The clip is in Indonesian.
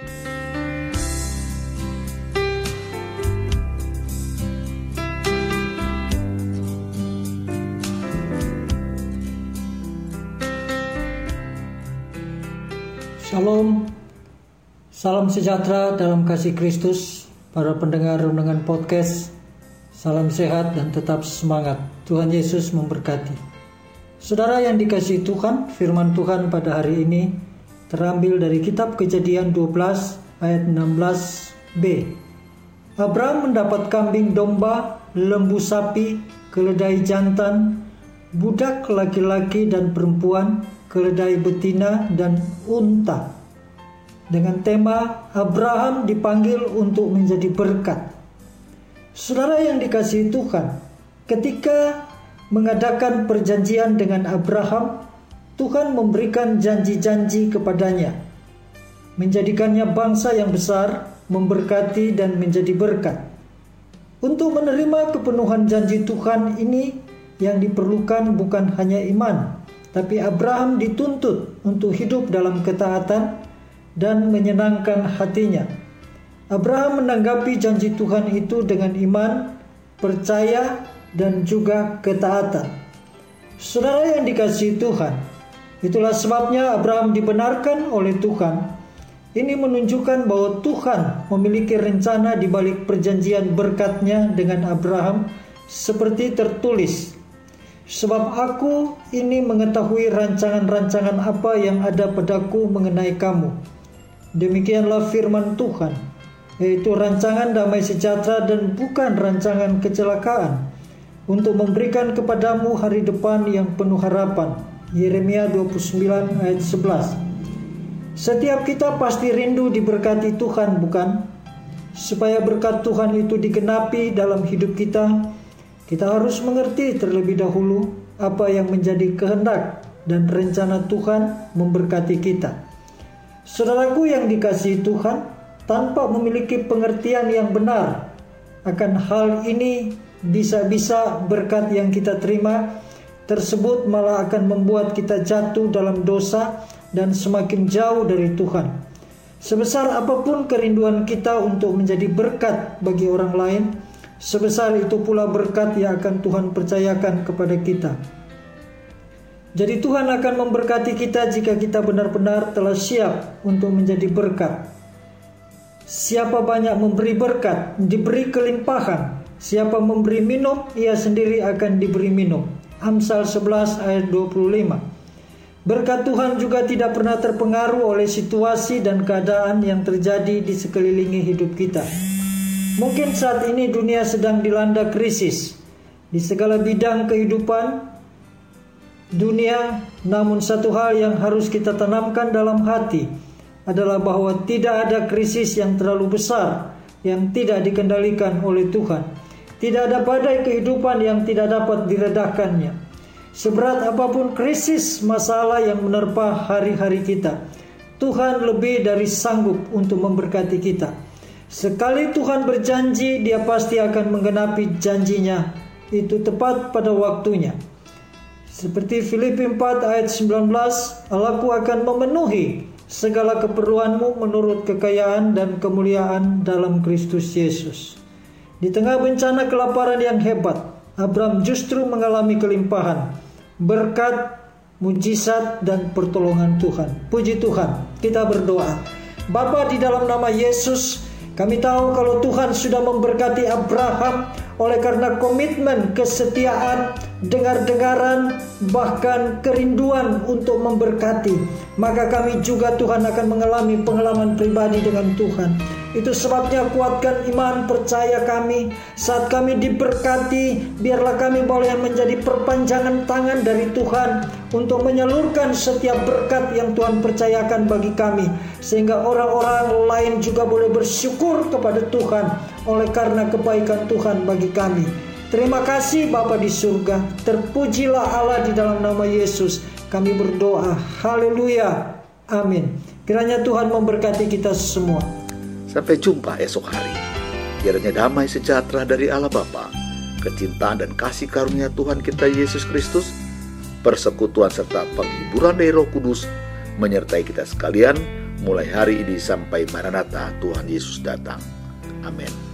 Shalom, salam sejahtera dalam kasih Kristus, para pendengar renungan podcast. Salam sehat dan tetap semangat. Tuhan Yesus memberkati. Saudara yang dikasih Tuhan, firman Tuhan pada hari ini terambil dari kitab Kejadian 12 ayat 16b. Abraham mendapat kambing domba, lembu sapi, keledai jantan, budak laki-laki dan perempuan, keledai betina, dan unta. Dengan tema Abraham dipanggil untuk menjadi berkat. Saudara yang dikasihi Tuhan, ketika mengadakan perjanjian dengan Abraham, Tuhan memberikan janji-janji kepadanya, menjadikannya bangsa yang besar, memberkati dan menjadi berkat. Untuk menerima kepenuhan janji Tuhan ini yang diperlukan bukan hanya iman, tapi Abraham dituntut untuk hidup dalam ketaatan dan menyenangkan hatinya. Abraham menanggapi janji Tuhan itu dengan iman, percaya, dan juga ketaatan. Saudara yang dikasihi Tuhan, itulah sebabnya Abraham dibenarkan oleh Tuhan. Ini menunjukkan bahwa Tuhan memiliki rencana di balik perjanjian berkatnya dengan Abraham seperti tertulis Sebab aku ini mengetahui rancangan-rancangan apa yang ada padaku mengenai kamu. Demikianlah firman Tuhan, yaitu rancangan damai sejahtera dan bukan rancangan kecelakaan, untuk memberikan kepadamu hari depan yang penuh harapan. Yeremia 29 ayat 11 Setiap kita pasti rindu diberkati Tuhan, bukan? Supaya berkat Tuhan itu digenapi dalam hidup kita, kita harus mengerti terlebih dahulu apa yang menjadi kehendak dan rencana Tuhan memberkati kita. Saudaraku yang dikasihi Tuhan, tanpa memiliki pengertian yang benar akan hal ini, bisa-bisa berkat yang kita terima tersebut malah akan membuat kita jatuh dalam dosa dan semakin jauh dari Tuhan. Sebesar apa pun kerinduan kita untuk menjadi berkat bagi orang lain, Sebesar itu pula berkat yang akan Tuhan percayakan kepada kita. Jadi Tuhan akan memberkati kita jika kita benar-benar telah siap untuk menjadi berkat. Siapa banyak memberi berkat, diberi kelimpahan. Siapa memberi minum, ia sendiri akan diberi minum. Amsal 11 ayat 25. Berkat Tuhan juga tidak pernah terpengaruh oleh situasi dan keadaan yang terjadi di sekelilingi hidup kita. Mungkin saat ini dunia sedang dilanda krisis di segala bidang kehidupan dunia, namun satu hal yang harus kita tanamkan dalam hati adalah bahwa tidak ada krisis yang terlalu besar yang tidak dikendalikan oleh Tuhan. Tidak ada badai kehidupan yang tidak dapat diredakannya. Seberat apa pun krisis masalah yang menerpa hari-hari kita, Tuhan lebih dari sanggup untuk memberkati kita. Sekali Tuhan berjanji, Dia pasti akan menggenapi janjinya. Itu tepat pada waktunya. Seperti Filipi 4 ayat 19, Allahku akan memenuhi segala keperluanmu menurut kekayaan dan kemuliaan dalam Kristus Yesus. Di tengah bencana kelaparan yang hebat, Abraham justru mengalami kelimpahan, berkat, mujizat, dan pertolongan Tuhan. Puji Tuhan, kita berdoa. Bapa di dalam nama Yesus, kami tahu kalau Tuhan sudah memberkati Abraham oleh karena komitmen, kesetiaan, dengar-dengaran, bahkan kerinduan untuk memberkati. Maka kami juga Tuhan akan mengalami pengalaman pribadi dengan Tuhan. Itu sebabnya kuatkan iman percaya kami saat kami diberkati biarlah kami boleh menjadi perpanjangan tangan dari Tuhan untuk menyalurkan setiap berkat yang Tuhan percayakan bagi kami sehingga orang-orang lain juga boleh bersyukur kepada Tuhan oleh karena kebaikan Tuhan bagi kami. Terima kasih Bapa di surga. Terpujilah Allah di dalam nama Yesus. Kami berdoa. Haleluya. Amin. Kiranya Tuhan memberkati kita semua. Sampai jumpa esok hari. Kiranya damai sejahtera dari Allah Bapa, kecintaan dan kasih karunia Tuhan kita Yesus Kristus, persekutuan serta penghiburan dari Roh Kudus menyertai kita sekalian mulai hari ini sampai Maranatha Tuhan Yesus datang. Amin.